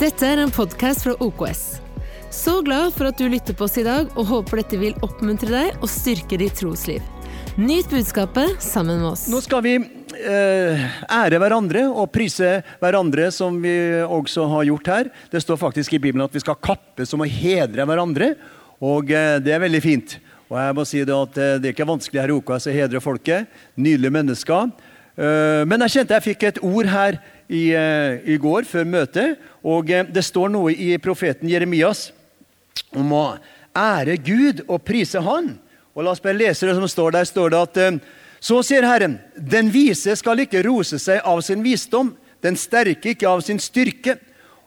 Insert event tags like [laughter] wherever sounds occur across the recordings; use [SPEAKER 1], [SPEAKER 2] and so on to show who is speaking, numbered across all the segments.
[SPEAKER 1] Dette er en podkast fra OKS. Så glad for at du lytter på oss i dag, og håper dette vil oppmuntre deg og styrke ditt trosliv. Nyt budskapet sammen med oss.
[SPEAKER 2] Nå skal vi eh, ære hverandre og prise hverandre, som vi også har gjort her. Det står faktisk i Bibelen at vi skal kappes om å hedre hverandre, og eh, det er veldig fint. Og jeg må si Det at eh, det er ikke vanskelig her i OKS å hedre folket. Nydelige mennesker. Eh, men jeg kjente jeg fikk et ord her i, eh, i går, før møtet. Og eh, det står noe i profeten Jeremias om å ære Gud og prise Han. Og La oss bare lese det som står der. står det at eh, Så sier Herren, den vise skal ikke rose seg av sin visdom, den sterke ikke av sin styrke,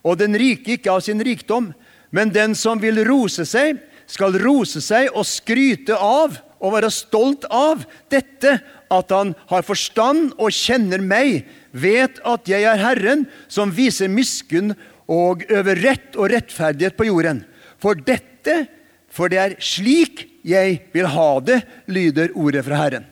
[SPEAKER 2] og den rike ikke av sin rikdom. Men den som vil rose seg, skal rose seg og skryte av og være stolt av dette at han har forstand og kjenner meg, vet at jeg er Herren, som viser miskunn og øver rett og rettferdighet på jorden. For dette, for det er slik jeg vil ha det, lyder ordet fra Herren.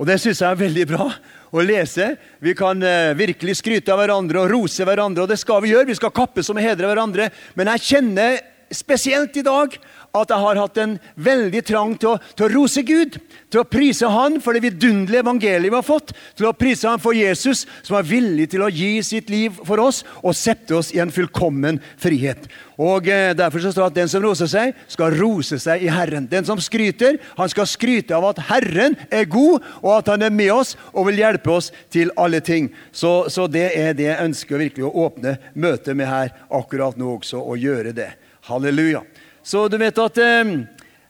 [SPEAKER 2] Og Det syns jeg er veldig bra å lese. Vi kan eh, virkelig skryte av hverandre og rose hverandre, og det skal vi gjøre. Vi skal kappes om å hedre hverandre. Men jeg kjenner spesielt i dag at jeg har hatt en veldig trang til å, til å rose Gud, til å prise Han for det vidunderlige evangeliet vi har fått, til å prise Han for Jesus, som er villig til å gi sitt liv for oss og sette oss i en fullkommen frihet. Og eh, Derfor så står det at den som roser seg, skal rose seg i Herren. Den som skryter, han skal skryte av at Herren er god, og at Han er med oss og vil hjelpe oss til alle ting. Så, så det er det jeg ønsker virkelig å åpne møtet med her akkurat nå også, å gjøre det. Halleluja. Så du vet at eh,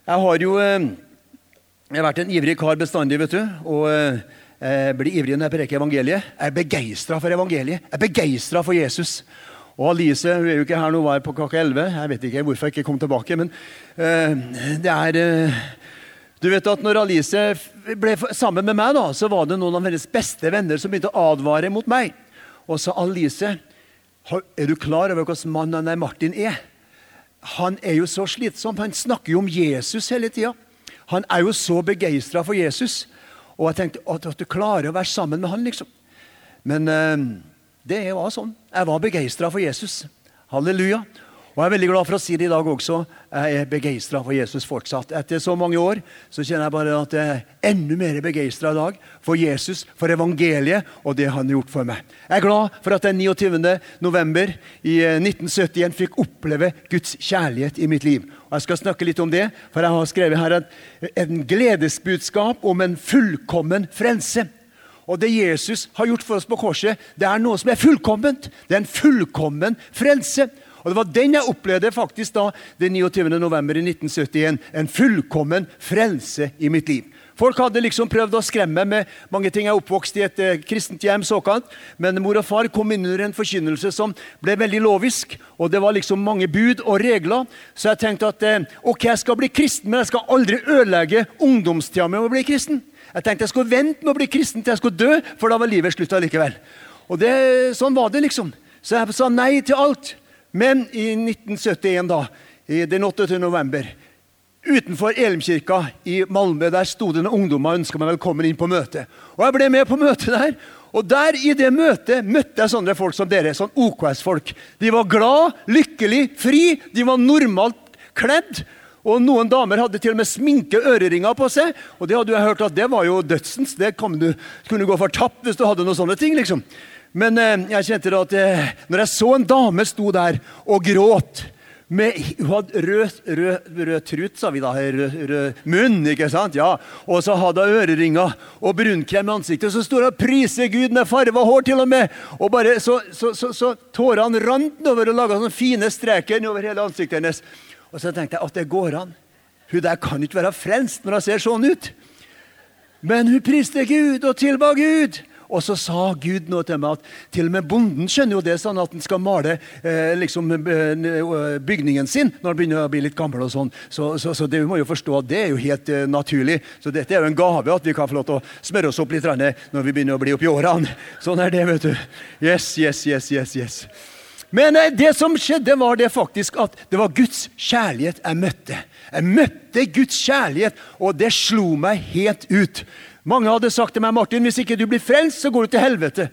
[SPEAKER 2] jeg har jo eh, jeg har vært en ivrig kar bestandig, vet du. Og eh, jeg blir ivrig når jeg preker evangeliet. Jeg er begeistra for evangeliet. Jeg er begeistra for Jesus. Og Alice hun er jo ikke her nå, var på klokka 11. Jeg vet ikke hvorfor jeg ikke kom tilbake, men eh, det er eh, Du vet at når Alice ble sammen med meg, da, så var det noen av hennes beste venner som begynte å advare mot meg. Og sa Alice, er du klar over hvordan mannen Martin er? Han er jo så slitsom. Han snakker jo om Jesus hele tida. Han er jo så begeistra for Jesus. Og jeg tenkte at, at, du klarer å være sammen med han, liksom. Men uh, det var sånn. Jeg var begeistra for Jesus. Halleluja. Og Jeg er veldig glad for å si det i dag også. Jeg er begeistra for Jesus fortsatt. Etter så mange år så kjenner jeg bare at jeg er enda mer begeistra i dag for Jesus, for evangeliet og det han har gjort for meg. Jeg er glad for at den 29. november i 1971 eh, fikk oppleve Guds kjærlighet i mitt liv. Og Jeg skal snakke litt om det, for jeg har skrevet her en gledesbudskap om en fullkommen frelse. Og det Jesus har gjort for oss på korset, det er noe som er fullkomment. Det er en fullkommen frelse. Og Det var den jeg opplevde faktisk da, den 29. november i 1971. En fullkommen frelse i mitt liv. Folk hadde liksom prøvd å skremme med mange ting. Jeg er oppvokst i et eh, kristent hjem, såkalt, men mor og far kom inn under en forkynnelse som ble veldig lovisk. og Det var liksom mange bud og regler. Så jeg tenkte at eh, ok, jeg skal bli kristen, men jeg skal aldri ødelegge ungdomstida med å bli kristen. Jeg tenkte jeg skulle vente med å bli kristen til jeg skulle dø, for da var livet slutt allikevel. Og det, Sånn var det, liksom. Så jeg sa nei til alt. Men i 1971, da, den 28. november, utenfor Elimkirka i Malmö, der sto det noen ungdommer og ønska meg velkommen inn på møtet. Og Jeg ble med på møtet der. Og der i det møtet møtte jeg sånne folk som dere. sånn OKS-folk. De var glad, lykkelig, fri. De var normalt kledd. Og Noen damer hadde til og med sminke øreringer på seg. Og det hadde jeg hørt at det var jo dødsens. Det du, kunne gå fortapt hvis du hadde noen sånne ting. liksom. Men eh, jeg kjente da at eh, når jeg så en dame sto der og gråt med, Hun hadde rød, rød, rød trut, sa vi da. Rød, rød, munn, ikke sant? Ja. Og så hadde hun øreringer og brunkrem i ansiktet. Og så sto hun og priser Gud med farva hår, til og med. Og bare så, så, så, så tårene rant over og laga sånne fine streker over hele ansiktet hennes. Og så tenkte jeg at det går an. Hun der kan ikke være frelst når hun ser sånn ut. Men hun priste Gud og tilba Gud. Og så sa Gud noe til meg at til og med bonden skjønner jo det sånn at han skal male eh, liksom, eh, bygningen sin når han begynner å bli litt gammel. og sånn. Så, så, så det, vi må jo forstå at det er jo helt eh, naturlig. Så dette er jo en gave at vi kan få lov til å smøre oss opp litt når vi begynner å bli oppi årene. [laughs] Sånn er det, vet du. Yes, yes, yes, yes, yes. Men eh, det som skjedde, var det faktisk at det var Guds kjærlighet jeg møtte. Jeg møtte Guds kjærlighet, og det slo meg helt ut. Mange hadde sagt til meg Martin, hvis ikke du blir frelst, så går du til helvete.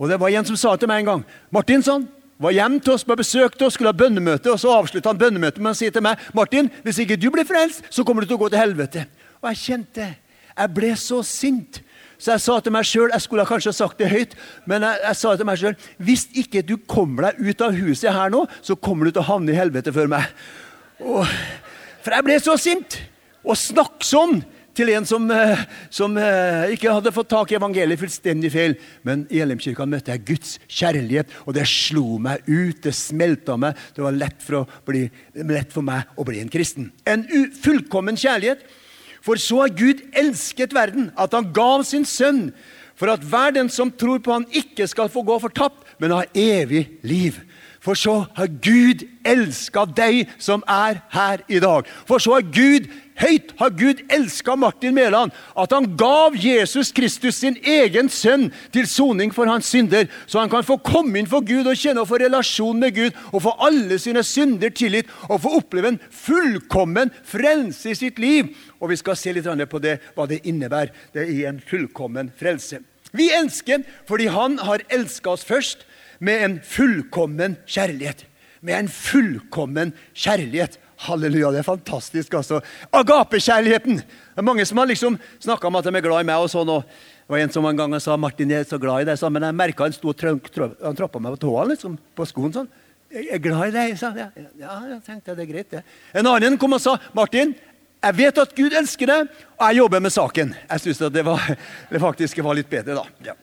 [SPEAKER 2] Og det var en som sa til meg en gang Martin, sånn, var hjemme til oss på besøk til oss, skulle ha bønnemøte, og så avslutta han bønnemøtet med å si til meg Martin, hvis ikke du blir frelst, så kommer du til å gå til helvete. Og jeg kjente Jeg ble så sint. Så jeg sa til meg sjøl Jeg skulle kanskje ha sagt det høyt, men jeg, jeg sa til meg sjøl Hvis ikke du kommer deg ut av huset her nå, så kommer du til å havne i helvete før meg. Og, for jeg ble så sint. og snakk sånn til en som, eh, som, eh, ikke hadde fått tak i evangeliet fullstendig feil. Men i LM-kirka møtte jeg Guds kjærlighet, og det slo meg ut. Det smelta meg. Det var lett for, bli, lett for, meg å bli en kristen. En fullkommen kjærlighet. For så har Gud elsket verden, at han gav sin sønn, for at hver den som tror på han ikke skal få gå fortapt, men ha evig liv. For så har Gud elska deg som er her i dag. For så har Gud Høyt har Gud elska Martin Mæland, at han gav Jesus Kristus sin egen sønn til soning for hans synder, så han kan få komme inn for Gud og kjenne og få relasjon med Gud og få alle sine synder tilgitt og få oppleve en fullkommen frelse i sitt liv. Og Vi skal se litt på det, hva det innebærer det i en fullkommen frelse. Vi elsker fordi Han har elska oss først med en fullkommen kjærlighet. Med en fullkommen kjærlighet. Halleluja, det er fantastisk. altså. Agapekjærligheten. Det er Mange som har liksom snakka om at de er glad i meg. og sånn, og det var En som en gang sa Martin, jeg er så glad i deg, men jeg merka han sto og han meg på tåa, liksom, på skoen. sånn. Jeg er glad i deg, sa han. Ja, jeg tenkte det er greit, det. En annen kom og sa Martin, jeg vet at Gud elsker deg, og jeg jobber med saken. Jeg syns det, [laughs] det faktisk var litt bedre, da. Ja.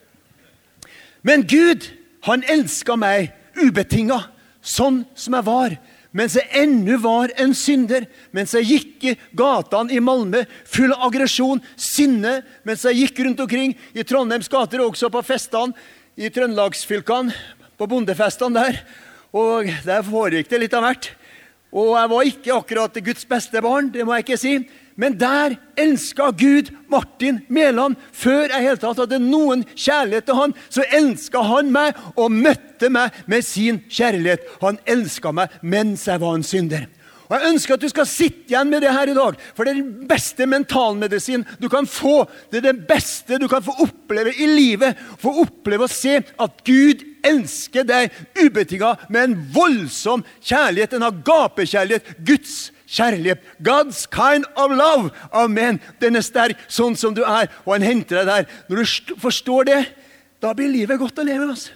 [SPEAKER 2] Men Gud, han elska meg ubetinga, sånn som jeg var mens jeg ennå var en synder, mens jeg gikk i gatene i Malmö full av aggresjon, sinne, mens jeg gikk rundt omkring i Trondheims gater, også på festene i trøndelagsfylkene, på bondefestene der. Og der foregikk det litt av hvert. Og jeg var ikke akkurat Guds beste barn, det må jeg ikke si. Men der elska Gud Martin Mæland. Før jeg helt tatt hadde noen kjærlighet til han, så elska han meg og møtte meg med sin kjærlighet. Han elska meg mens jeg var en synder. Og Jeg ønsker at du skal sitte igjen med det her i dag, for det er den beste mentalmedisin du kan få. Det er det beste du kan få oppleve i livet. Få oppleve å se at Gud elsker deg ubetinga med en voldsom kjærlighet, en agapekjærlighet. Guds kjærlighet kjærlighet. God's kind of love. Amen. Den er sterk sånn som du er, og han henter deg der. Når du forstår det, da blir livet godt å leve. altså.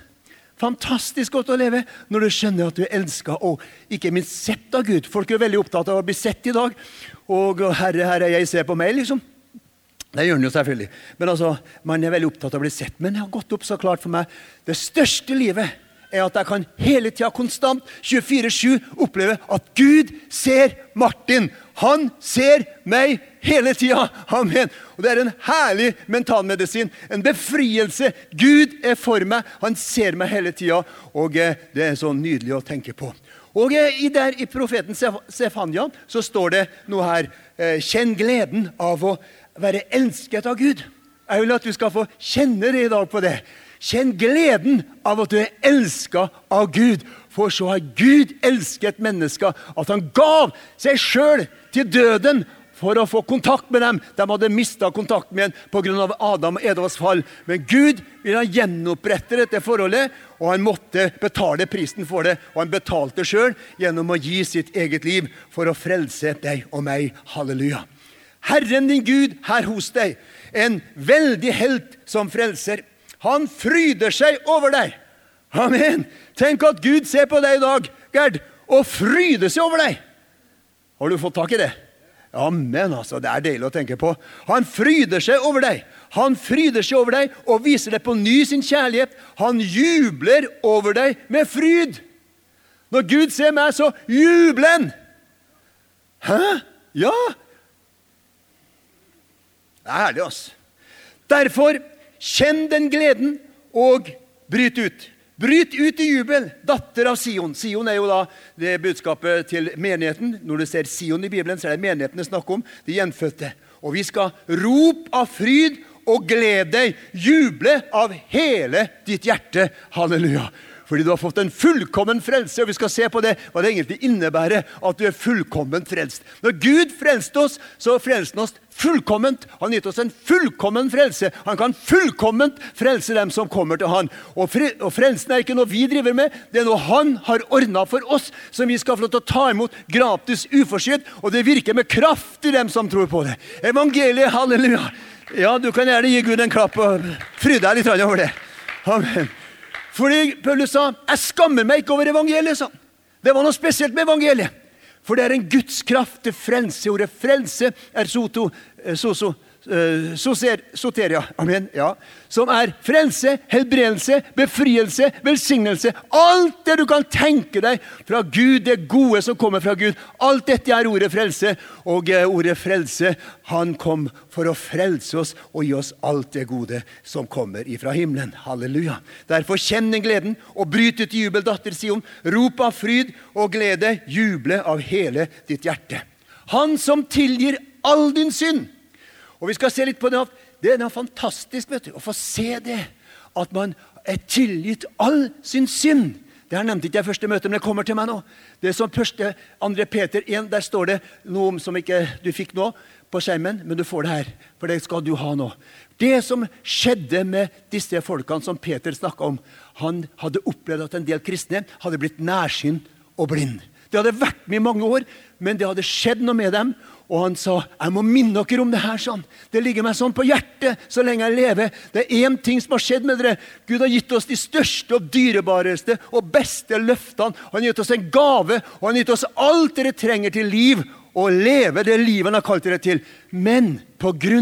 [SPEAKER 2] Fantastisk godt å leve når du skjønner at du er elska og ikke minst sett av Gud. Folk er veldig opptatt av å bli sett i dag. Og 'Herre, Herre, jeg ser på meg', liksom. Det gjør han jo selvfølgelig. Men altså, man er veldig opptatt av å bli sett. Men det har gått opp så klart for meg. Det største livet er at jeg kan hele tida, konstant, 24-7, oppleve at Gud ser Martin. Han ser meg hele tida. Amen. Og Det er en herlig mentalmedisin. En befrielse. Gud er for meg. Han ser meg hele tida. Og eh, det er så nydelig å tenke på. Og eh, der i profeten Sefania så står det noe her. Eh, kjenn gleden av å være elsket av Gud. Jeg vil at du skal få kjenne det i dag på det. Kjenn gleden av at du er elska av Gud. For så har Gud elsket mennesker at han gav seg sjøl til døden for å få kontakt med dem. De hadde mista kontakt med ham pga. Adam og Edvas fall. Men Gud ville gjenopprette dette forholdet, og han måtte betale prisen for det. Og han betalte sjøl gjennom å gi sitt eget liv for å frelse deg og meg. Halleluja. Herren din Gud her hos deg, en veldig helt som frelser. Han fryder seg over deg. Amen. Tenk at Gud ser på deg i dag, Gerd, og fryder seg over deg. Har du fått tak i det? Amen, altså. Det er deilig å tenke på. Han fryder seg over deg. Han fryder seg over deg og viser deg på ny sin kjærlighet. Han jubler over deg med fryd. Når Gud ser meg, så jubler han. Hæ? Ja. Det er herlig, altså. Derfor Kjenn den gleden og bryt ut. Bryt ut i jubel, datter av Sion. Sion er jo da det budskapet til menigheten. Når du ser Sion i Bibelen, så er det menigheten det er snakk om. De gjenfødte. Og vi skal rope av fryd og glede deg. Juble av hele ditt hjerte. Halleluja. Fordi du har fått en fullkommen frelse. Og vi skal se på det, hva det egentlig innebærer at du er fullkomment frelst. Når Gud frelste oss, så frelste han oss fullkomment. Han gitt oss en fullkommen frelse. Han kan fullkomment frelse dem som kommer til han. Og, fre og frelsen er ikke noe vi driver med, det er noe han har ordna for oss, som vi skal få lov til å ta imot gratis uforskyldt. Og det virker med kraft i dem som tror på det. Evangeliet, halleluja. Ja, du kan gjerne gi Gud en klapp og fry deg litt over det. Amen. Fordi Paulus sa 'Jeg skammer meg ikke over evangeliet'. sa Det var noe spesielt med evangeliet. For det er en Guds kraft til frelse. Ordet frelse er soto, eh, soso, uh, soteria. Amen. Ja. Som er frelse, helbredelse, befrielse, velsignelse. Alt det du kan tenke deg fra Gud, det gode som kommer fra Gud. Alt dette er ordet frelse. Og uh, ordet frelse, han kom for å frelse oss og gi oss alt det gode som kommer ifra himmelen. Halleluja. Derfor kjenn den gleden og bryt ut i jubel, datter Sion. Rop av fryd og glede. Juble av hele ditt hjerte. Han som tilgir all din synd og vi skal se litt på det. Det er fantastisk vet du, å få se det. At man er tilgitt all sin synd. Det her nevnte ikke jeg første møte, men det kommer til meg nå. Det er som første, andre Peter 1, Der står det noe som ikke du fikk nå på skjermen, men du får det her. For det skal du ha nå. Det som skjedde med disse folkene som Peter snakka om Han hadde opplevd at en del kristne hadde blitt nærsynt og blind. Det hadde vært med i mange år, men det hadde skjedd noe med dem. Og han sa, 'Jeg må minne dere om det her.' sånn. Det ligger meg sånn på hjertet så lenge jeg lever. Det er én ting som har skjedd med dere. Gud har gitt oss de største og dyrebareste og beste løftene. Han har gitt oss en gave, og han har gitt oss alt dere trenger til liv og leve det livet han har kalt dere til. Men pga.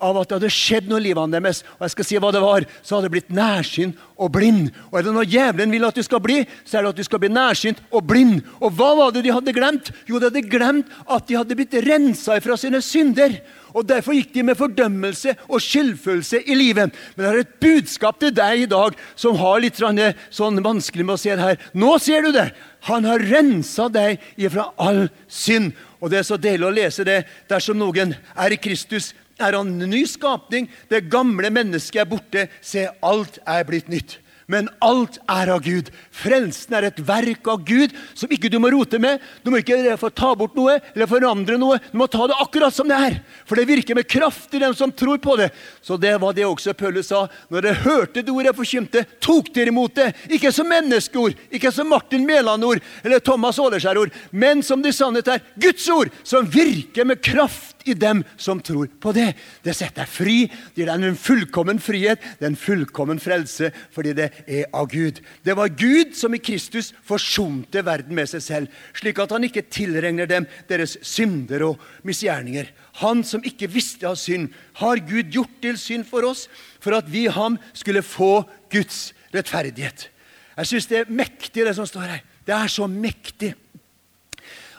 [SPEAKER 2] at det hadde skjedd noe i livet deres, og jeg skal si hva det var, så hadde det blitt nærsynt og blind. Og er det noe djevelen vil at du skal bli, så er det at du skal bli nærsynt og blind. Og hva var det de hadde glemt? Jo, de hadde glemt at de hadde blitt rensa fra sine synder. Og Derfor gikk de med fordømmelse og skyldfølelse i livet. Men det er et budskap til deg i dag som har litt sånn vanskelig med å se det her. Nå ser du det! Han har rensa deg ifra all synd. Og Det er så deilig å lese det. Dersom noen er i Kristus, er han ny skapning. Det gamle mennesket er borte. Se, alt er blitt nytt men alt er av Gud. Frelsen er et verk av Gud som ikke du må rote med. Du må ikke få ta bort noe eller forandre noe. Du må ta det akkurat som det er. For det virker med kraft i dem som tror på det. Så det var det også Paulus sa. Når dere hørte det ordet jeg forkynte, tok dere imot det. Ikke som menneskeord, ikke som Martin Mæland-ord eller Thomas Åleskjær-ord, men som det sannhet er Guds ord, som virker med kraft i dem som tror på det. Det setter deg fri. Det gir deg en fullkommen frihet, det er en fullkommen frelse, fordi det er av Gud. Det var Gud som i Kristus forsonte verden med seg selv, slik at han ikke tilregner dem deres synder og misgjerninger. Han som ikke visste av synd, har Gud gjort til synd for oss, for at vi ham skulle få Guds rettferdighet. Jeg syns det er mektig, det som står her. Det er så mektig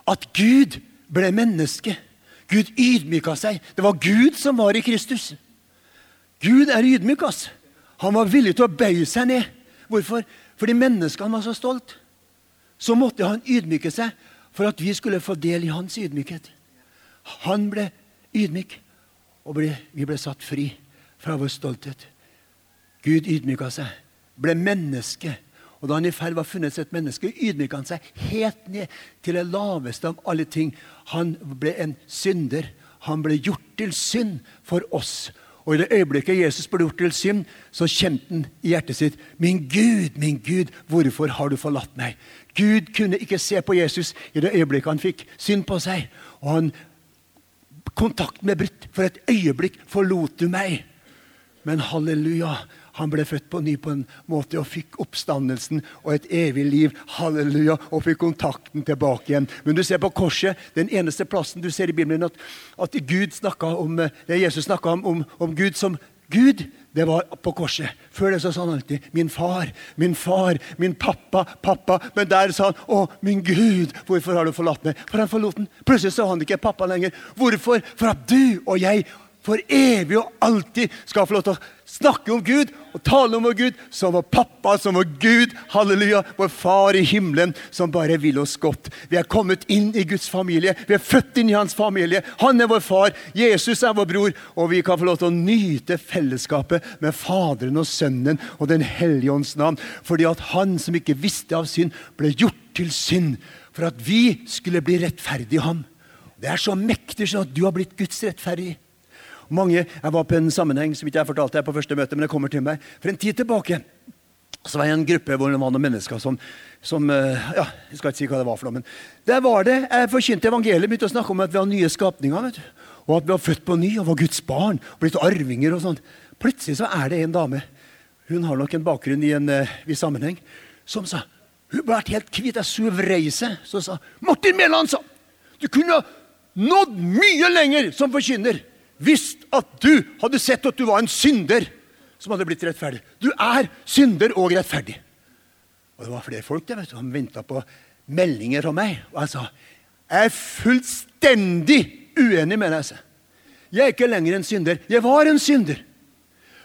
[SPEAKER 2] at Gud ble menneske. Gud ydmyka seg. Det var Gud som var i Kristus. Gud er ydmyk. ass. Han var villig til å bøye seg ned. Hvorfor? Fordi menneskene var så stolt. Så måtte han ydmyke seg for at vi skulle få del i hans ydmykhet. Han ble ydmyk, og ble, vi ble satt fri fra vår stolthet. Gud ydmyka seg, ble menneske og da han i ferd var funnet et menneske, ydmyket han seg helt ned til det laveste av alle ting. Han ble en synder. Han ble gjort til synd for oss. Og i det øyeblikket Jesus ble gjort til synd, så kjente han i hjertet sitt Min Gud, min Gud, hvorfor har du forlatt meg? Gud kunne ikke se på Jesus i det øyeblikket han fikk synd på seg. Og han Kontakten ble brutt. For et øyeblikk forlot du meg. Men halleluja, han ble født på ny på en måte og fikk oppstandelsen og et evig liv. Halleluja, Og fikk kontakten tilbake igjen. Men du ser på korset, den eneste plassen du ser i Bibelen at, at Gud om, det Jesus snakka om, om, om Gud som Gud, det var på korset. Før det så sa han alltid 'min far', 'min far', 'min pappa', 'pappa'. Men der sa han 'Å, min Gud, hvorfor har du forlatt meg?' For han forlot den. Plutselig så han ikke pappa lenger. Hvorfor? For at du og jeg for evig og alltid skal få lov til å snakke om Gud og tale om vår Gud som vår pappa, som vår Gud. Halleluja. Vår far i himmelen som bare vil oss godt. Vi er kommet inn i Guds familie. Vi er født inn i hans familie. Han er vår far. Jesus er vår bror. Og vi kan få lov til å nyte fellesskapet med Faderen og Sønnen og Den hellige ånds navn. Fordi at han som ikke visste av synd, ble gjort til synd for at vi skulle bli rettferdige i ham. Det er så mektig sånn at du har blitt Guds rettferdige. Mange, Jeg var på en sammenheng som ikke jeg fortalte deg på første møte, men det kommer til meg. For en tid tilbake så var jeg i en gruppe hvor det var noen mennesker som, som eh, ja, Jeg skal ikke si hva det var for noe, men der var det, Jeg forkynte evangeliet, begynte å snakke om at vi har nye skapninger. vet du, Og at vi var født på ny og var Guds barn, blitt arvinger og sånn. Plutselig så er det en dame, hun har nok en bakgrunn i en uh, viss sammenheng, som sa Hun ble helt hvit. Jeg så vrei seg. Så sa Martin Mæland, sa Du kunne nådd mye lenger som forkynner hvis at du hadde sett at du var en synder som hadde blitt rettferdig. Du er synder og rettferdig. Og Det var flere folk der, vet som venta på meldinger fra meg. Og jeg sa jeg er fullstendig uenig med deg. Jeg er ikke lenger en synder. Jeg var en synder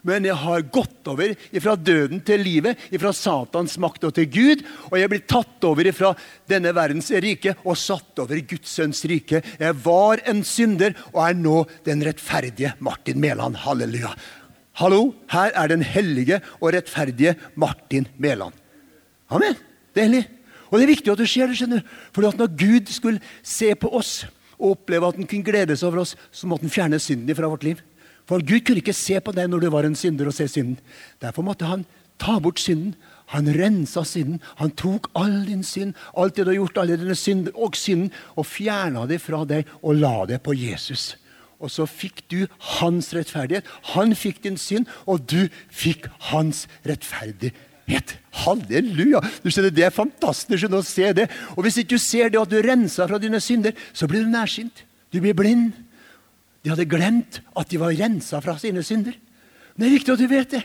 [SPEAKER 2] men jeg har gått over fra døden til livet, fra Satans makt og til Gud. Og jeg blir tatt over fra denne verdens rike og satt over Guds sønns rike. Jeg var en synder og er nå den rettferdige Martin Mæland. Halleluja. Hallo, her er den hellige og rettferdige Martin Mæland. Amen. Det er hellig. Og det er viktig at det skjer. det skjønner For når Gud skulle se på oss og oppleve at han kunne glede seg over oss, så måtte han fjerne synden fra vårt liv. For Gud kunne ikke se på deg når du var en synder, og se synden. Derfor måtte han ta bort synden. Han rensa synden. Han tok all din synd, alt det du har gjort, alle dine synder og synden, og fjerna det fra deg og la det på Jesus. Og så fikk du hans rettferdighet. Han fikk din synd, og du fikk hans rettferdighet. Halleluja! Du skjønner, Det er fantastisk å se det. Og Hvis ikke du ser det at du renser fra dine synder, så blir du nærsynt. Du blir blind. De hadde glemt at de var rensa fra sine synder. Men det er viktig at du vet det.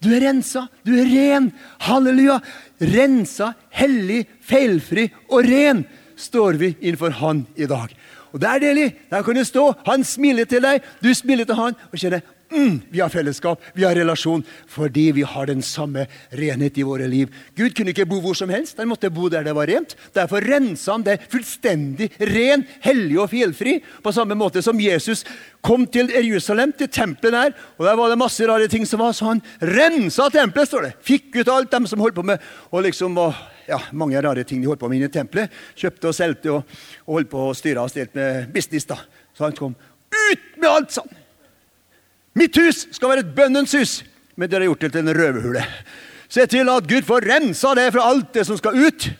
[SPEAKER 2] Du er rensa, du er ren. Halleluja! Rensa, hellig, feilfri og ren står vi innenfor Han i dag. Og det er. Der kan du stå. Han smiler til deg, du smiler til han, og kjenner Mm, vi har fellesskap, vi har relasjon, fordi vi har den samme renhet i våre liv. Gud kunne ikke bo hvor som helst, han måtte bo der det var rent. Derfor rensa han det fullstendig ren, hellig og fjellfri. På samme måte som Jesus kom til Jerusalem, til tempelet der, og der var det masse rare ting som var, så han rensa tempelet, står det. Fikk ut alt dem som holdt på med og liksom, og, ja, mange rare ting de holdt på med inne i tempelet. Kjøpte og solgte og, og holdt på å styre og stelte med business. da. Så han kom ut med alt sånn! Mitt hus skal være et bønnens hus, men dere har gjort det til en røverhule. Se til at Gud får rensa det fra alt det som skal ut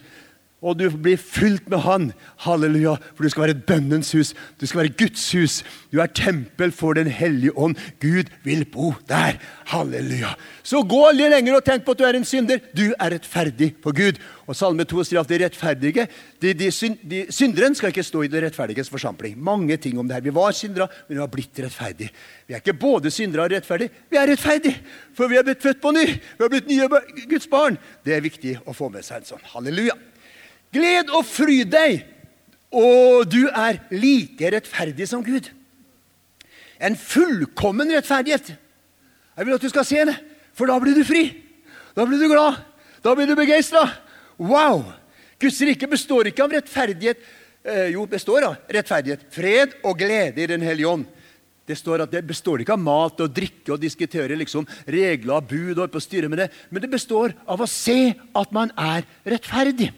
[SPEAKER 2] og du blir fylt med Han. Halleluja. For du skal være et bønnens hus. Du skal være Guds hus. Du er tempel for Den hellige ånd. Gud vil bo der. Halleluja. Så gå litt lenger og tenk på at du er en synder. Du er rettferdig for Gud. Og Salme 2 sier at de rettferdige, de, de, de, synderen skal ikke stå i det rettferdiges forsamling. Mange ting om det her. Vi var syndere, men vi har blitt rettferdige. Vi er ikke både syndere og rettferdige. Vi er rettferdige, for vi er blitt født på ny. Vi har blitt nye Guds barn. Det er viktig å få med seg en sånn. Halleluja. Gled og fryd deg, og du er like rettferdig som Gud. En fullkommen rettferdighet. Jeg vil at du skal se det, for da blir du fri. Da blir du glad. Da blir du begeistra. Wow! Guds rike består ikke av rettferdighet. Eh, jo, består av rettferdighet, fred og glede i Den hellige ånd. Det står at det består ikke av mat og drikke og diskutere liksom, regler og bud og på styre med det, men det består av å se at man er rettferdig.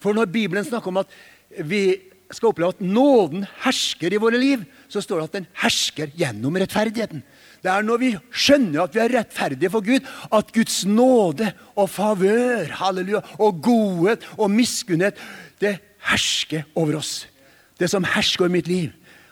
[SPEAKER 2] For når Bibelen snakker om at vi skal oppleve at nåden hersker i våre liv, så står det at den hersker gjennom rettferdigheten. Det er når vi skjønner at vi er rettferdige for Gud, at Guds nåde og favør halleluja, og godhet og miskunnhet det hersker over oss. Det som hersker over mitt liv.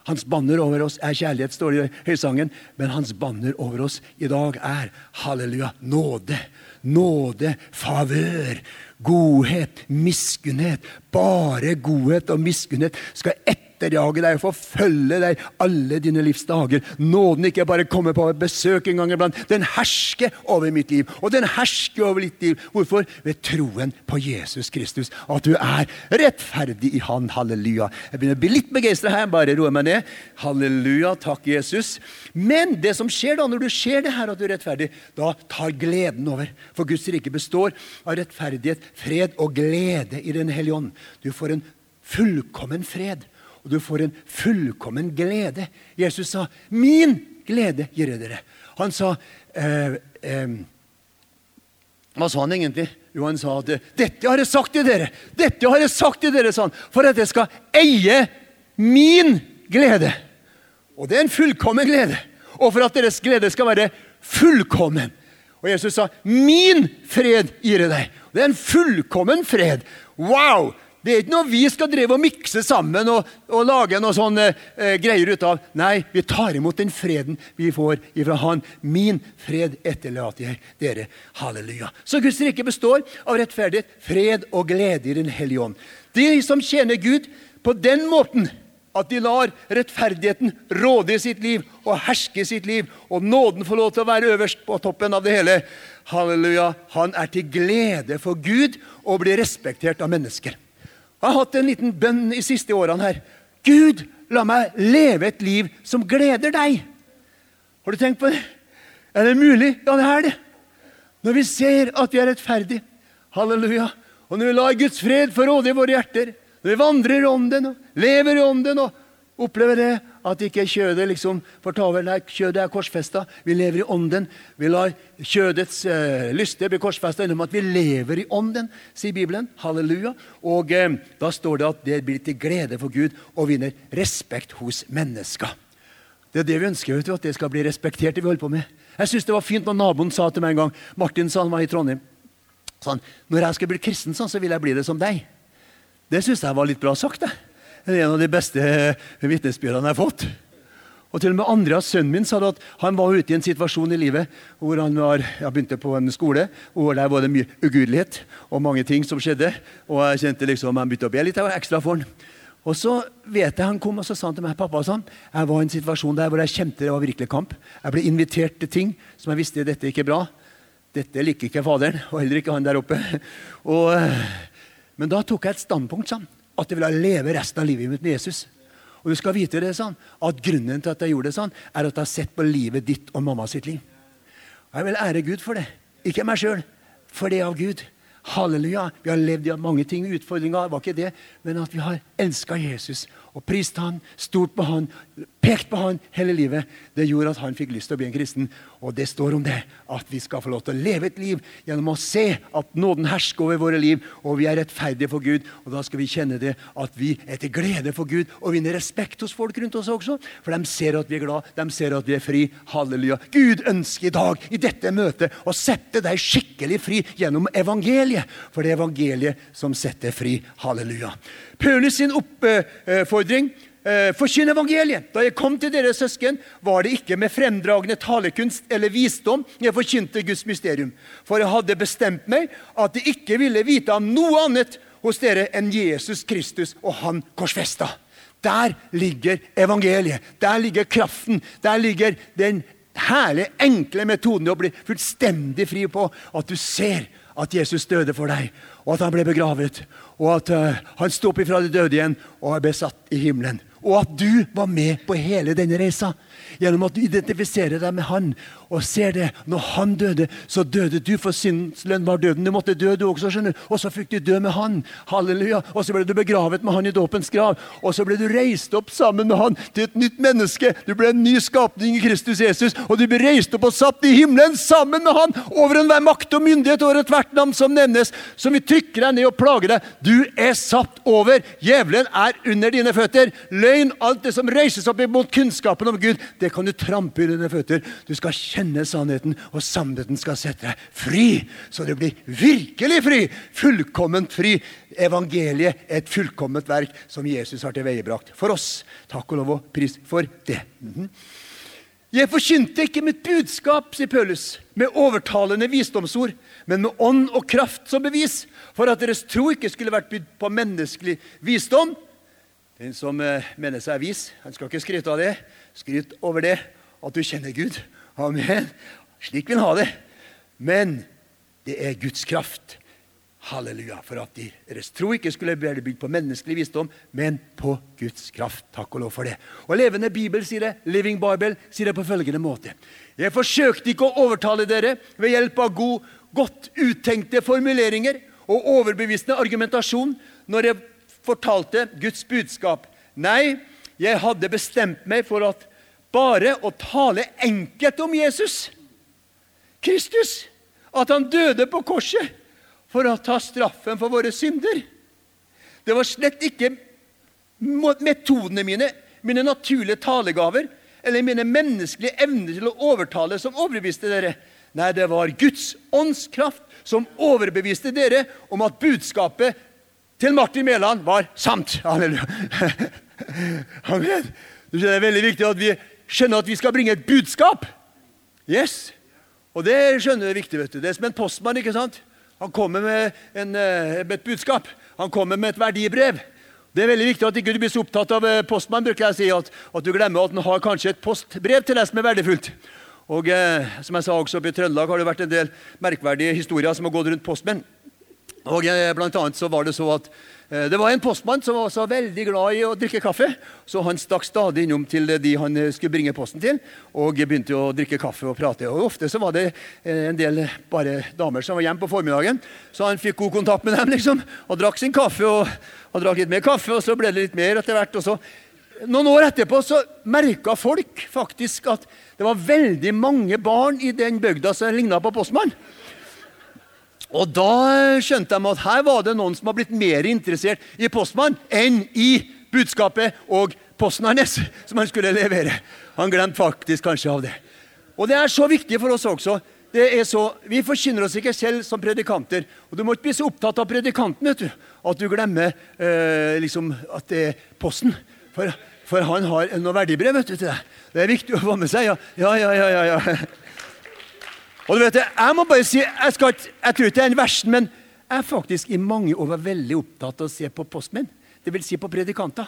[SPEAKER 2] Hans banner over oss er kjærlighet, står det i høysangen. Men hans banner over oss i dag er halleluja, nåde. Nåde, favør, godhet, miskunnhet. Bare godhet og miskunnhet skal etter etterjage deg og forfølge deg alle dine livs dager. Nåden ikke bare kommer på besøk en gang iblant. Den hersker over mitt liv, og den hersker over ditt liv. Hvorfor? Ved troen på Jesus Kristus. At du er rettferdig i Han. Halleluja. Jeg begynner å bli litt begeistra her. Bare roe meg ned. Halleluja. Takk, Jesus. Men det som skjer da, når du ser det her at du er rettferdig, da tar gleden over. For Guds rike består av rettferdighet, fred og glede i Den hellige ånd. Du får en fullkommen fred, og du får en fullkommen glede. Jesus sa, 'Min glede gir jeg dere'. Han sa eh, eh, Hva sa han egentlig? Jo, han sa at 'Dette har jeg sagt til dere', dette har jeg sagt til dere, sa han, for at jeg skal eie min glede. Og det er en fullkommen glede. Og for at deres glede skal være fullkommen. Og Jesus sa, 'Min fred gir jeg deg'. Det er en fullkommen fred. Wow! Det er ikke noe vi skal drive og mikse sammen og, og lage noe sånne eh, greier ut av. Nei, vi tar imot den freden vi får ifra Han. Min fred etterlater jeg dere. Halleluja. Så Guds rike består av rettferdighet, fred og glede i Den hellige ånd. De som tjener Gud på den måten at de lar rettferdigheten råde i sitt liv og herske i sitt liv, og nåden får lov til å være øverst på toppen av det hele. Halleluja. Han er til glede for Gud og blir respektert av mennesker. Jeg har hatt en liten bønn i siste årene her. Gud, la meg leve et liv som gleder deg. Har du tenkt på det? Er det mulig? Ja, det er det. Når vi ser at vi er rettferdige. Halleluja. Og når vi lar Guds fred få råde i våre hjerter. Når vi vandrer i ånden og lever i ånden og opplever det at ikke kjødet liksom får ta over. Nei, kjødet er korsfesta. Vi lever i ånden. Vi lar kjødets eh, lyster bli korsfesta gjennom at vi lever i ånden, sier Bibelen. Halleluja. Og eh, da står det at det blir til glede for Gud og vinner respekt hos mennesker. Det er det vi ønsker, vet du, at det skal bli respektert, det vi holder på med. Jeg synes det var fint når naboen sa til meg en gang Martin sa han var i Trondheim. Sånn, når jeg skal bli kristen, så vil jeg bli det som deg. Det syns jeg var litt bra sagt. det. Det er en av de beste vitnesbyrdene jeg har fått. Og til og med Andreas, sønnen min, sa at han var ute i en situasjon i livet hvor han var, ja, begynte på en skole hvor der var det mye ugudelighet og mange ting som skjedde. Og jeg kjente liksom, han begynte å be litt ekstra for han. Og så vet jeg Han kom og så sa han til meg pappa sånn, jeg var i en situasjon der hvor jeg kjente det var virkelig kamp. Jeg ble invitert til ting som jeg visste dette ikke er bra. Dette liker ikke faderen, og heller ikke han der oppe. Og, men da tok jeg et standpunkt. sånn at jeg ville leve resten av livet mitt med Jesus. Og du skal vite det sånn, at Grunnen til at jeg gjorde det sånn, er at jeg har sett på livet ditt og mamma sitt liv. Og Jeg vil ære Gud for det. Ikke meg sjøl, for det er av Gud. Halleluja. Vi har levd i mange ting, utfordringer, var ikke det, men at vi har elska Jesus og prist han, stort på han, pekt på han hele livet. Det gjorde at han fikk lyst til å bli en kristen. Og det står om det, at vi skal få lov til å leve et liv gjennom å se at nåden hersker over våre liv, og vi er rettferdige for Gud. Og da skal vi kjenne det at vi er til glede for Gud og vinner respekt hos folk rundt oss også. For de ser at vi er glad, de ser at vi er fri. Halleluja. Gud ønsker i dag, i dette møtet, å sette deg skikkelig fri gjennom evangeliet. For det er evangeliet som setter fri. Halleluja. Paulus sin oppfordring eh, Forkynn evangeliet. Da jeg kom til dere søsken, var det ikke med fremdragende talekunst eller visdom jeg forkynte Guds mysterium. For jeg hadde bestemt meg at jeg ikke ville vite om noe annet hos dere enn Jesus Kristus og Han korsfesta. Der ligger evangeliet. Der ligger kraften. Der ligger den herlige, enkle metoden å bli fullstendig fri på. At du ser at Jesus døde for deg, og at han ble begravet, og at uh, han sto opp ifra de døde igjen og ble satt i himmelen. Og at du var med på hele denne reisa gjennom at du identifiserer deg med han og ser det. Når han døde, så døde du, for syndens var døden. Du måtte dø, du også, skjønner Og så fikk du dø med han. Halleluja. Og så ble du begravet med han i dåpens grav. Og så ble du reist opp sammen med han til et nytt menneske. Du ble en ny skapning i Kristus Jesus, og du ble reist opp og satt i himmelen sammen med han over enhver makt og myndighet over ethvert navn som nevnes, som vil trykke deg ned og plage deg. Du er satt over. Djevelen er under dine føtter. Løgn, alt det som reises opp imot kunnskapen om Gud, det kan du trampe i dine føtter. Du skal kjenne sannheten, og sannheten skal sette deg fri. Så du blir virkelig fri. Fullkomment fri. Evangeliet er et fullkomment verk som Jesus har tilveiebrakt for oss. Takk og lov og pris for det. Mm -hmm. Jeg forkynte ikke mitt budskap, sier Paulus, med overtalende visdomsord, men med ånd og kraft som bevis, for at deres tro ikke skulle vært bydd på menneskelig visdom, Den som eh, mener seg vis, han skal ikke skryte av det. Skryt over det at du kjenner Gud. Amen. Slik vil han ha det. Men det er Guds kraft. Halleluja. For at deres tro ikke skulle bli bygd på menneskelig visdom, men på Guds kraft. Takk og lov for det. Og Levende Bibel sier det, Living Bible sier det på følgende måte. Jeg forsøkte ikke å overtale dere ved hjelp av god, godt uttenkte formuleringer og overbevisende argumentasjon når jeg fortalte Guds budskap. Nei, jeg hadde bestemt meg for at bare å tale enkelt om Jesus, Kristus, at han døde på korset for å ta straffen for våre synder. Det var slett ikke metodene mine, mine naturlige talegaver eller mine menneskelige evner til å overtale som overbeviste dere. Nei, det var Guds åndskraft som overbeviste dere om at budskapet til Martin Mæland var sant. Halleluja. Amen. Det er veldig viktig at vi skjønner at vi skal bringe et budskap. Yes. Og det skjønner vi viktig. vet du. Det er som en postmann. ikke sant? Han kommer med, en, eh, med et budskap. Han kommer med et verdibrev. Det er veldig viktig at ikke du blir så opptatt av eh, postmann, bruker jeg å si, at, at, du glemmer at han har kanskje et postbrev til deg som er verdifullt. Og eh, som jeg sa også oppe i Trøndelag har det vært en del merkverdige historier som har gått rundt postmenn. Og eh, blant annet så var Det så at eh, det var en postmann som var så veldig glad i å drikke kaffe. Så han stakk stadig innom til de han eh, skulle bringe posten til, og begynte å drikke kaffe og prate. Og Ofte så var det en del bare damer som var hjemme på formiddagen, så han fikk god kontakt med dem liksom, og drakk sin kaffe. Og, og drakk litt mer kaffe, og så ble det litt mer etter hvert. og så noen år etterpå så merka folk faktisk at det var veldig mange barn i den bygda som ligna på postmann. Og da skjønte de at her var det noen som var blitt mer interessert i postmann enn i budskapet og posten hans som han skulle levere. Han glemte faktisk kanskje av det. Og det er så viktig for oss også. Det er så, Vi forkynner oss ikke selv som predikanter. Og du må ikke bli så opptatt av predikanten vet du, at du glemmer eh, liksom at det er posten. For, for han har noe verdibrev vet du, til deg. Det er viktig å få med seg. Ja, ja, ja. ja, ja. Og du vet, Jeg må bare si, jeg, skal, jeg tror ikke det er en versen, men jeg er faktisk i mange år veldig opptatt av å se på postmenn. Det vil si på predikanter.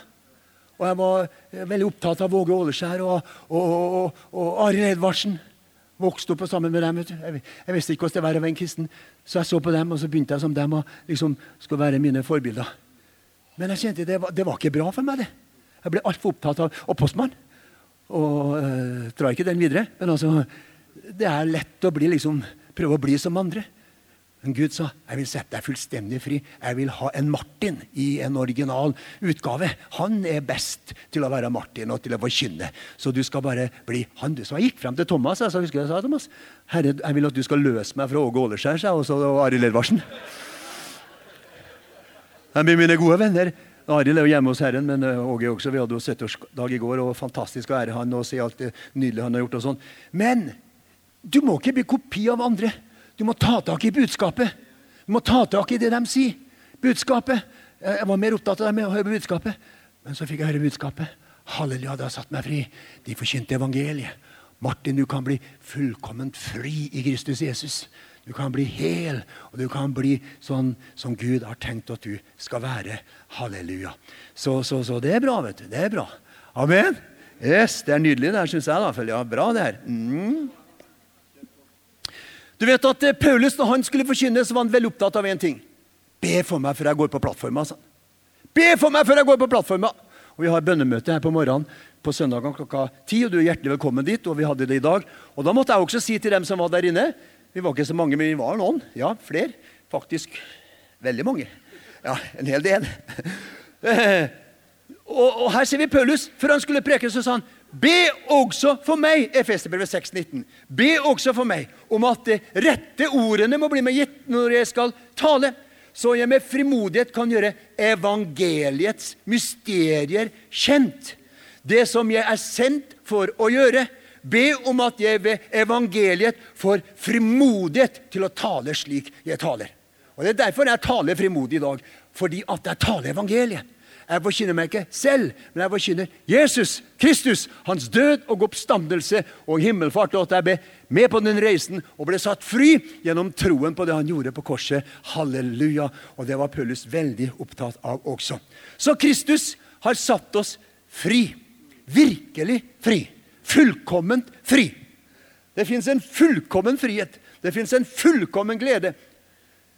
[SPEAKER 2] Og jeg var veldig opptatt av Våge Åleskjær og, og, og, og Arild Edvardsen. Vokste opp sammen med dem. Jeg, jeg visste ikke hvordan det var å være en kristen, så jeg så på dem, og så begynte jeg som dem og liksom skulle være mine forbilder. Men jeg kjente det var, det var ikke bra for meg. det. Jeg ble altfor opptatt av Og postmann. Og øh, drar ikke den videre. Men altså, det er lett å bli liksom, prøve å bli som andre. Men Gud sa jeg vil sette deg fullstendig fri. Jeg vil ha en Martin i en original utgave. Han er best til å være Martin og til å forkynne. Så du skal bare bli han. Så jeg gikk frem til Thomas og sa, husker jeg sa, Thomas, Herre, jeg vil at du skal løse meg fra Åge Åleskjær og så Arild Edvardsen. De blir mine gode venner. Arild er jo hjemme hos Herren, men eh, Åge også. Vi hadde jo 70-årsdag i går, og fantastisk å ære han og se alt det nydelige han har gjort. og sånn. Men du må ikke bli kopi av andre. Du må ta tak i budskapet. Du må ta tak i det de sier. Budskapet. Jeg var mer opptatt av det med å høre budskapet. Men så fikk jeg høre budskapet. Halleluja, det har satt meg fri. De forkynte evangeliet. Martin, du kan bli fullkomment fri i Kristus Jesus. Du kan bli hel, og du kan bli sånn som Gud har tenkt at du skal være. Halleluja. Så, så, så det er bra, vet du. Det er bra. Amen. Yes, Det er nydelig, det her, syns jeg. da. Ja, bra, det her. Mm. Du vet at eh, Paulus, når han skulle forkynne, så var han vel opptatt av én ting. Be for meg før jeg går på plattforma. sa han. Be for meg før jeg går på plattforma! Og Vi har bønnemøte her på morgenen på søndagen klokka ti, og du er hjertelig velkommen dit. og vi hadde det i dag. Og Da måtte jeg også si til dem som var der inne Vi var ikke så mange, men vi var noen. Ja, flere. Faktisk veldig mange. Ja, en hel del. [laughs] og, og her ser vi Paulus. Før han skulle preke, så sa han Be også for meg, Efeserbrevet 6,19. Be også for meg om at de rette ordene må bli meg gitt når jeg skal tale, så jeg med frimodighet kan gjøre evangeliets mysterier kjent. Det som jeg er sendt for å gjøre. Be om at jeg ved evangeliet får frimodighet til å tale slik jeg taler. Og Det er derfor jeg taler frimodig i dag. Fordi at jeg taler evangeliet. Jeg forkynner meg ikke selv, men jeg forkynner Jesus Kristus, hans død og oppstandelse og himmelfart, og at jeg ble med på den reisen og ble satt fri gjennom troen på det han gjorde på korset. Halleluja. Og det var Paulus veldig opptatt av også. Så Kristus har satt oss fri. Virkelig fri. Fullkomment fri. Det fins en fullkommen frihet. Det fins en fullkommen glede.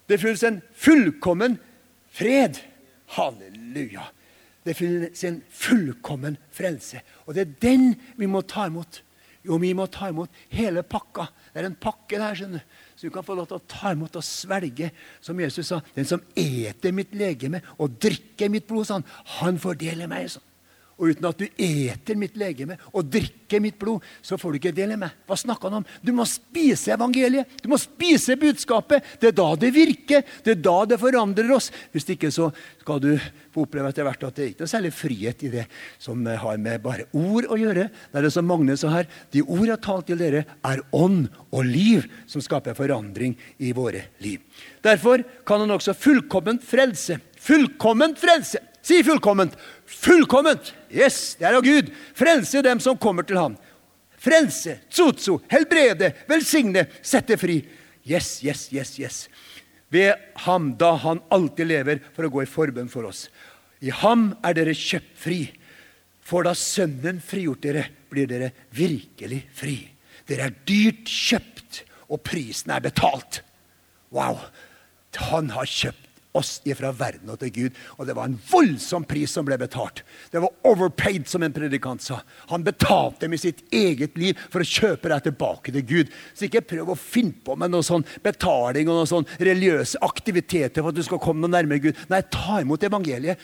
[SPEAKER 2] Det fins en fullkommen fred. Halleluja. Det finnes en fullkommen frelse. Og det er den vi må ta imot. Jo, vi må ta imot hele pakka. Det er en pakke der, skjønner du. Så du kan få lov til å ta imot og svelge. Som Jesus sa, den som eter mitt legeme og drikker mitt blod, sånn, han fordeler meg. sånn. Og uten at du eter mitt legeme og drikker mitt blod, så får du ikke del i meg. Hva snakker han om? Du må spise evangeliet. Du må spise budskapet. Det er da det virker. Det er da det forandrer oss. Hvis ikke så skal du få oppleve etter hvert at det ikke er særlig frihet i det som har med bare ord å gjøre. Det er det som Magne sa her. De ord jeg har talt til dere, er ånd og liv som skaper forandring i våre liv. Derfor kan han også fullkomment frelse. Fullkomment frelse! Si fullkomment. Fullkomment! Yes, det er av Gud. Frelse dem som kommer til ham. Frelse, tsotso, helbrede, velsigne, sette fri. Yes, yes, yes, yes. Ved ham, da han alltid lever for å gå i forbønn for oss. I ham er dere kjøpt fri. For da Sønnen frigjort dere, blir dere virkelig fri. Dere er dyrt kjøpt, og prisen er betalt. Wow! Han har kjøpt oss ifra verden og til Gud. Og det var en voldsom pris som ble betalt. Det var overpaid, som en predikant sa. Han betalte med sitt eget liv for å kjøpe deg tilbake til Gud. Så ikke prøv å finne på med noe sånn betaling og noe sånn religiøse aktiviteter for at du skal komme noe nærmere Gud. Nei, ta imot evangeliet.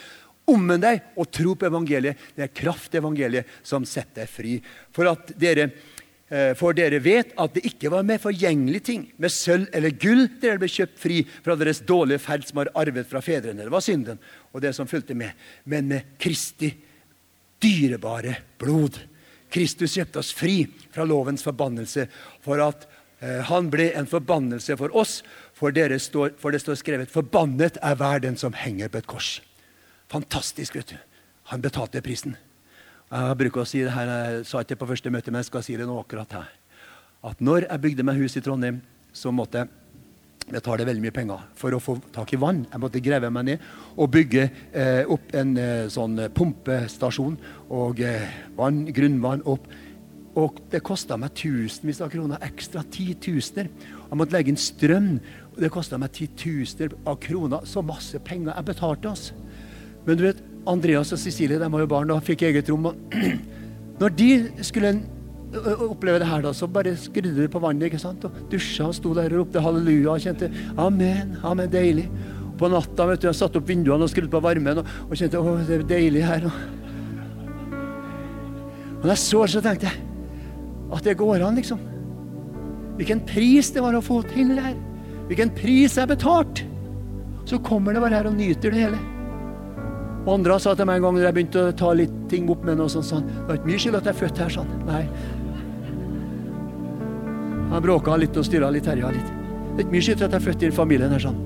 [SPEAKER 2] Omvend deg og tro på evangeliet. Det er kraft i evangeliet som setter deg fri. For at dere for dere vet at det ikke var med forgjengelige ting, med sølv eller gull, dere ble kjøpt fri fra deres dårlige ferd som har arvet fra fedrene. Det var synden og det som fulgte med. Men med Kristi dyrebare blod. Kristus kjøpte oss fri fra lovens forbannelse for at eh, han ble en forbannelse for oss. For, står, for det står skrevet 'Forbannet er hver den som henger på et kors'. Fantastisk, vet du. Han betalte prisen. Jeg bruker å si det her, jeg sa ikke det på første møte, men jeg skal si det nå akkurat her. At når jeg bygde meg hus i Trondheim, så måtte jeg betale veldig mye penger for å få tak i vann. Jeg måtte grave meg ned og bygge eh, opp en eh, sånn pumpestasjon og eh, vann, grunnvann opp. Og det kosta meg tusenvis av kroner ekstra. Titusener. Jeg måtte legge inn strøm. og Det kosta meg titusener av kroner. Så masse penger jeg betalte. oss. Men du vet, Andreas og Cecilie de var jo barn og fikk eget rom. [clears throat] Når de skulle oppleve det her, da, så bare skrudde de på vannet ikke sant? og dusja og sto der og ropte halleluja og kjente amen, amen, deilig. På natta vet du, jeg satte opp vinduene og skrudde på varmen og, og kjente å, det er deilig her. Og da jeg så det, så tenkte jeg at det går an, liksom. Hvilken pris det var å få til det her. Hvilken pris jeg betalte. Så kommer det bare her og nyter det hele. Og andre sa til meg en gang da jeg begynte å ta litt ting opp med noe sånt, sånn, det var ikke mye skyld at jeg er født her. sånn. Nei. Han bråka litt og styra litt, herja litt. Det er ikke mye skyld at jeg er født i den familien her. sånn.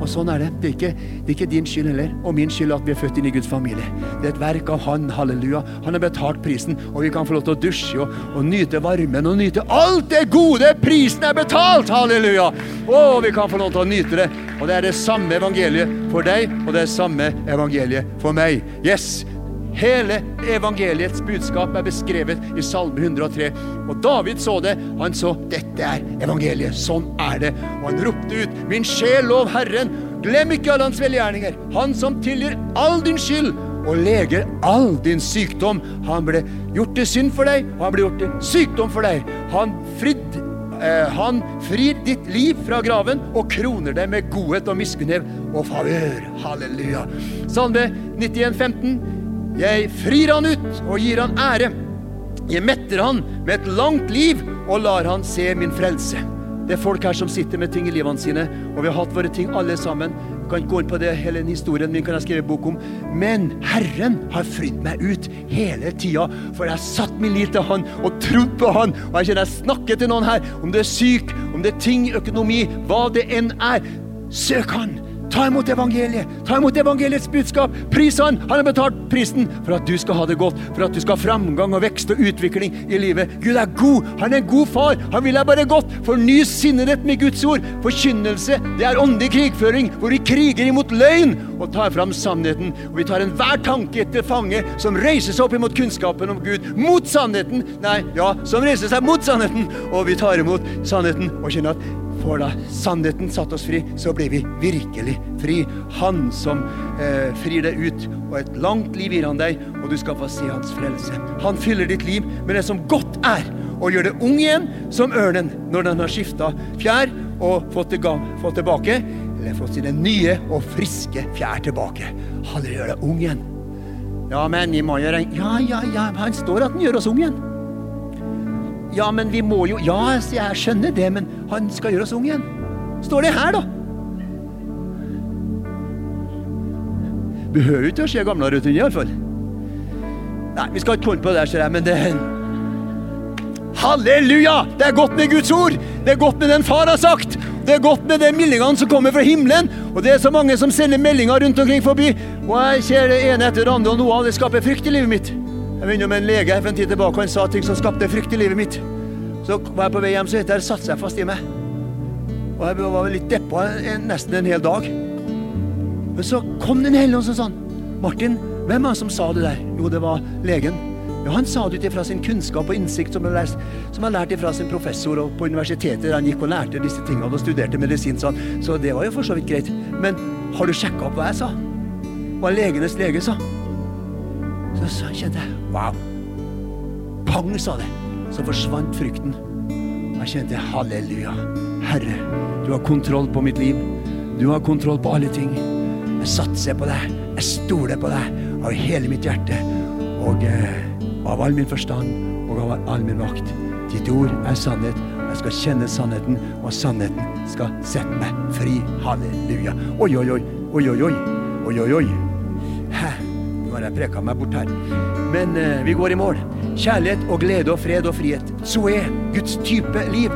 [SPEAKER 2] Og sånn er det. Det er, ikke, det er ikke din skyld heller, og min skyld at vi er født inn i Guds familie. Det er et verk av Han, halleluja. Han har betalt prisen, og vi kan få lov til å dusje og, og nyte varmen og nyte alt det gode. Prisen er betalt, halleluja! Og vi kan få lov til å nyte det. Og det er det samme evangeliet for deg, og det er det samme evangeliet for meg. Yes! Hele evangeliets budskap er beskrevet i Salme 103. Og David så det. Han så dette er evangeliet. Sånn er det. Og han ropte ut, min sjel, lov Herren. Glem ikke alle hans velgjerninger. Han som tilgir all din skyld og leger all din sykdom. Han ble gjort til synd for deg, og han ble gjort til sykdom for deg. Han fridd eh, han frir ditt liv fra graven og kroner det med godhet og miskunnhet og favør. Halleluja. Salme 91, 15. Jeg frir han ut og gir han ære. Jeg metter han med et langt liv og lar han se min frelse. Det er folk her som sitter med ting i livene sine, og vi har hatt våre ting alle sammen. Jeg kan ikke gå inn på det, hele historien min kan jeg skrive bok om. Men Herren har fridd meg ut hele tida, for jeg har satt min lit til Han og trodd på Han. Og jeg kjenner jeg snakker til noen her, om du er syk, om det er ting, økonomi, hva det enn er. Søk Han! Ta imot evangeliet. Ta imot evangeliets budskap. Pris han. Han har betalt prisen for at du skal ha det godt, for at du skal ha framgang og vekst og utvikling i livet. Gud er god. Han er en god far. Han vil deg bare godt. Forny sinnet med Guds ord. Forkynnelse, det er åndelig krigføring, hvor vi kriger imot løgn og tar fram sannheten. Og vi tar enhver tanke etter fange som reiser seg opp imot kunnskapen om Gud. Mot sannheten. Nei, ja, som reiser seg mot sannheten. Og vi tar imot sannheten og kjenner at for da sannheten satte oss fri, så ble vi virkelig fri. Han som eh, frir deg ut, og et langt liv gir han deg, og du skal få se hans frelse. Han fyller ditt liv med det som godt er, og gjør det ung igjen som ørnen når den har skifta fjær og fått, til fått tilbake, eller fått sine nye og friske fjær tilbake. Han gjør deg ung igjen. Ja, men vi må gjøre Ja, ja, ja, han står at han gjør oss ung igjen. Ja, men vi må jo Ja, jeg skjønner det, men han skal gjøre oss unge igjen. Står det her, da? Behøver ikke å se gamlere ut, iallfall. Nei, vi skal ikke komme på det, ser jeg, men det Halleluja! Det er godt med Guds ord! Det er godt med den far har sagt! Det er godt med de meldingene som kommer fra himmelen! Og det er så mange som sender meldinger rundt omkring forbi. Og jeg ser det ene etter det andre, og noe av det skaper frykt i livet mitt. Jeg var innom en lege for en tid tilbake, og han sa ting som skapte frykt i livet mitt. Så var jeg på vei hjem, så der satte jeg fast i meg. Og jeg var litt deppa nesten en hel dag. Men så kom Den hellige ånd og sa Martin, hvem er det som sa det der? Jo, det var legen. Ja, Han sa det ut ifra sin kunnskap og innsikt som han har lært ifra sin professor og på universitetet. Han gikk og lærte disse tingene og studerte medisin, sånn. så det var jo for så vidt greit. Men har du sjekka opp hva jeg sa? Hva legenes lege sa? Så, så kjente jeg wow. Pang, sa det. Så forsvant frykten. Jeg kjente halleluja. Herre, du har kontroll på mitt liv. Du har kontroll på alle ting. Jeg satser på deg. Jeg stoler på deg av hele mitt hjerte og eh, av all min forstand og av all min makt. Ditt ord er sannhet. Jeg skal kjenne sannheten, og sannheten skal sette meg fri. Halleluja. Oi, oi, oi. Oi, oi, oi. Oi, oi, oi. Jeg preka meg bort her. Men eh, vi går i mål. Kjærlighet og glede og fred og frihet. Så er Guds type liv.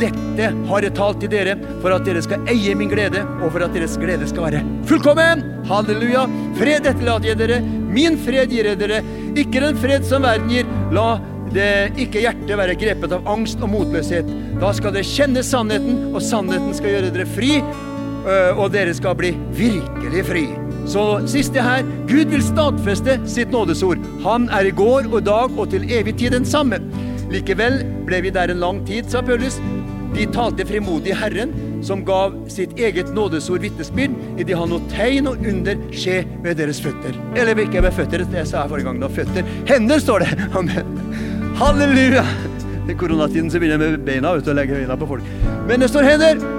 [SPEAKER 2] Dette har jeg talt til dere for at dere skal eie min glede, og for at deres glede skal være fullkommen. Halleluja. Fred etterlater jeg dere. Min fred gir jeg dere. Ikke den fred som verden gir. La det ikke hjertet være grepet av angst og motløshet. Da skal dere kjenne sannheten, og sannheten skal gjøre dere fri, øh, og dere skal bli virkelig fri. Så siste her Gud vil stadfeste sitt nådesord. Han er i går og i dag og til evig tid den samme. Likevel ble vi der en lang tid, sa Paulus. De talte frimodig Herren, som gav sitt eget nådesord vitnesbyrd, idet han lot tegn og under skje ved deres føtter. Eller ikke ved føtter, det sa jeg forrige gang. da, Føtter. Hender, står det. [laughs] Amen. Halleluja! I koronatiden så begynner jeg med beina ut og legger beina på folk. Men det står hender.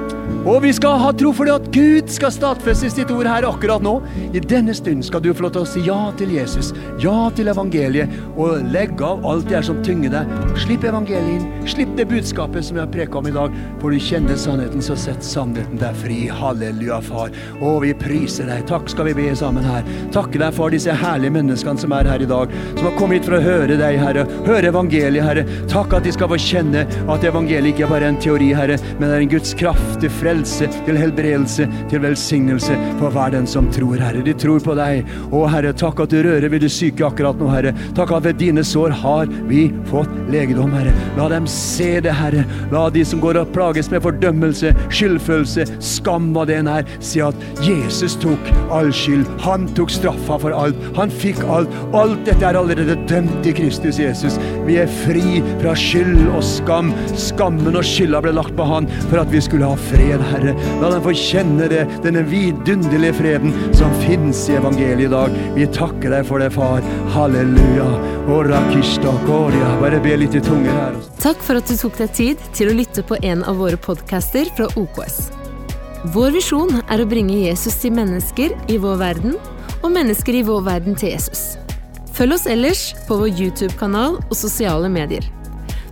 [SPEAKER 2] Og vi skal ha tro for det at Gud skal stadfeste sitt ord her akkurat nå. I denne stund skal du få lov til å si ja til Jesus, ja til evangeliet, og legge av alt det er som tynger deg. Slipp evangeliet inn. Slipp det budskapet som jeg har preka om i dag. For du kjenner sannheten, så sett sannheten deg fri. Halleluja, far. Å, vi priser deg. Takk skal vi be sammen her. Takke deg for disse herlige menneskene som er her i dag, som har kommet hit for å høre deg, Herre. Høre evangeliet, Herre. Takk at de skal få kjenne at evangeliet ikke er bare en teori, Herre, men det er en Guds kraft til frelse, til helbredelse, til velsignelse for hver den som tror, Herre. De tror på deg. Å, Herre, takk at du rører ved de syke akkurat nå, Herre. Takk at ved dine sår har vi fått legedom, Herre. La dem se det, Herre. La de som går og plages med fordømmelse, skyldfølelse, skam, hva det enn er, si at Jesus tok all skyld. Han tok straffa for alt. Han fikk alt. Alt dette er allerede dømt i Kristus Jesus. Vi er fri fra skyld og skam. Skammen og skylda ble lagt på Han for at vi skulle ha fred fred, Herre. La dem få kjenne det, denne vidunderlige freden som finnes i evangeliet i dag. Vi takker deg for det, far. Halleluja. Bare be litt i tunger her.
[SPEAKER 1] Takk for at du tok deg tid til å lytte på en av våre podcaster fra OKS. Vår visjon er å bringe Jesus til mennesker i vår verden, og mennesker i vår verden til Jesus. Følg oss ellers på vår YouTube-kanal og sosiale medier.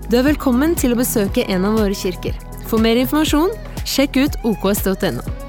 [SPEAKER 1] Du er velkommen til å besøke en av våre kirker. For mer informasjon Sjekk ut oks.no.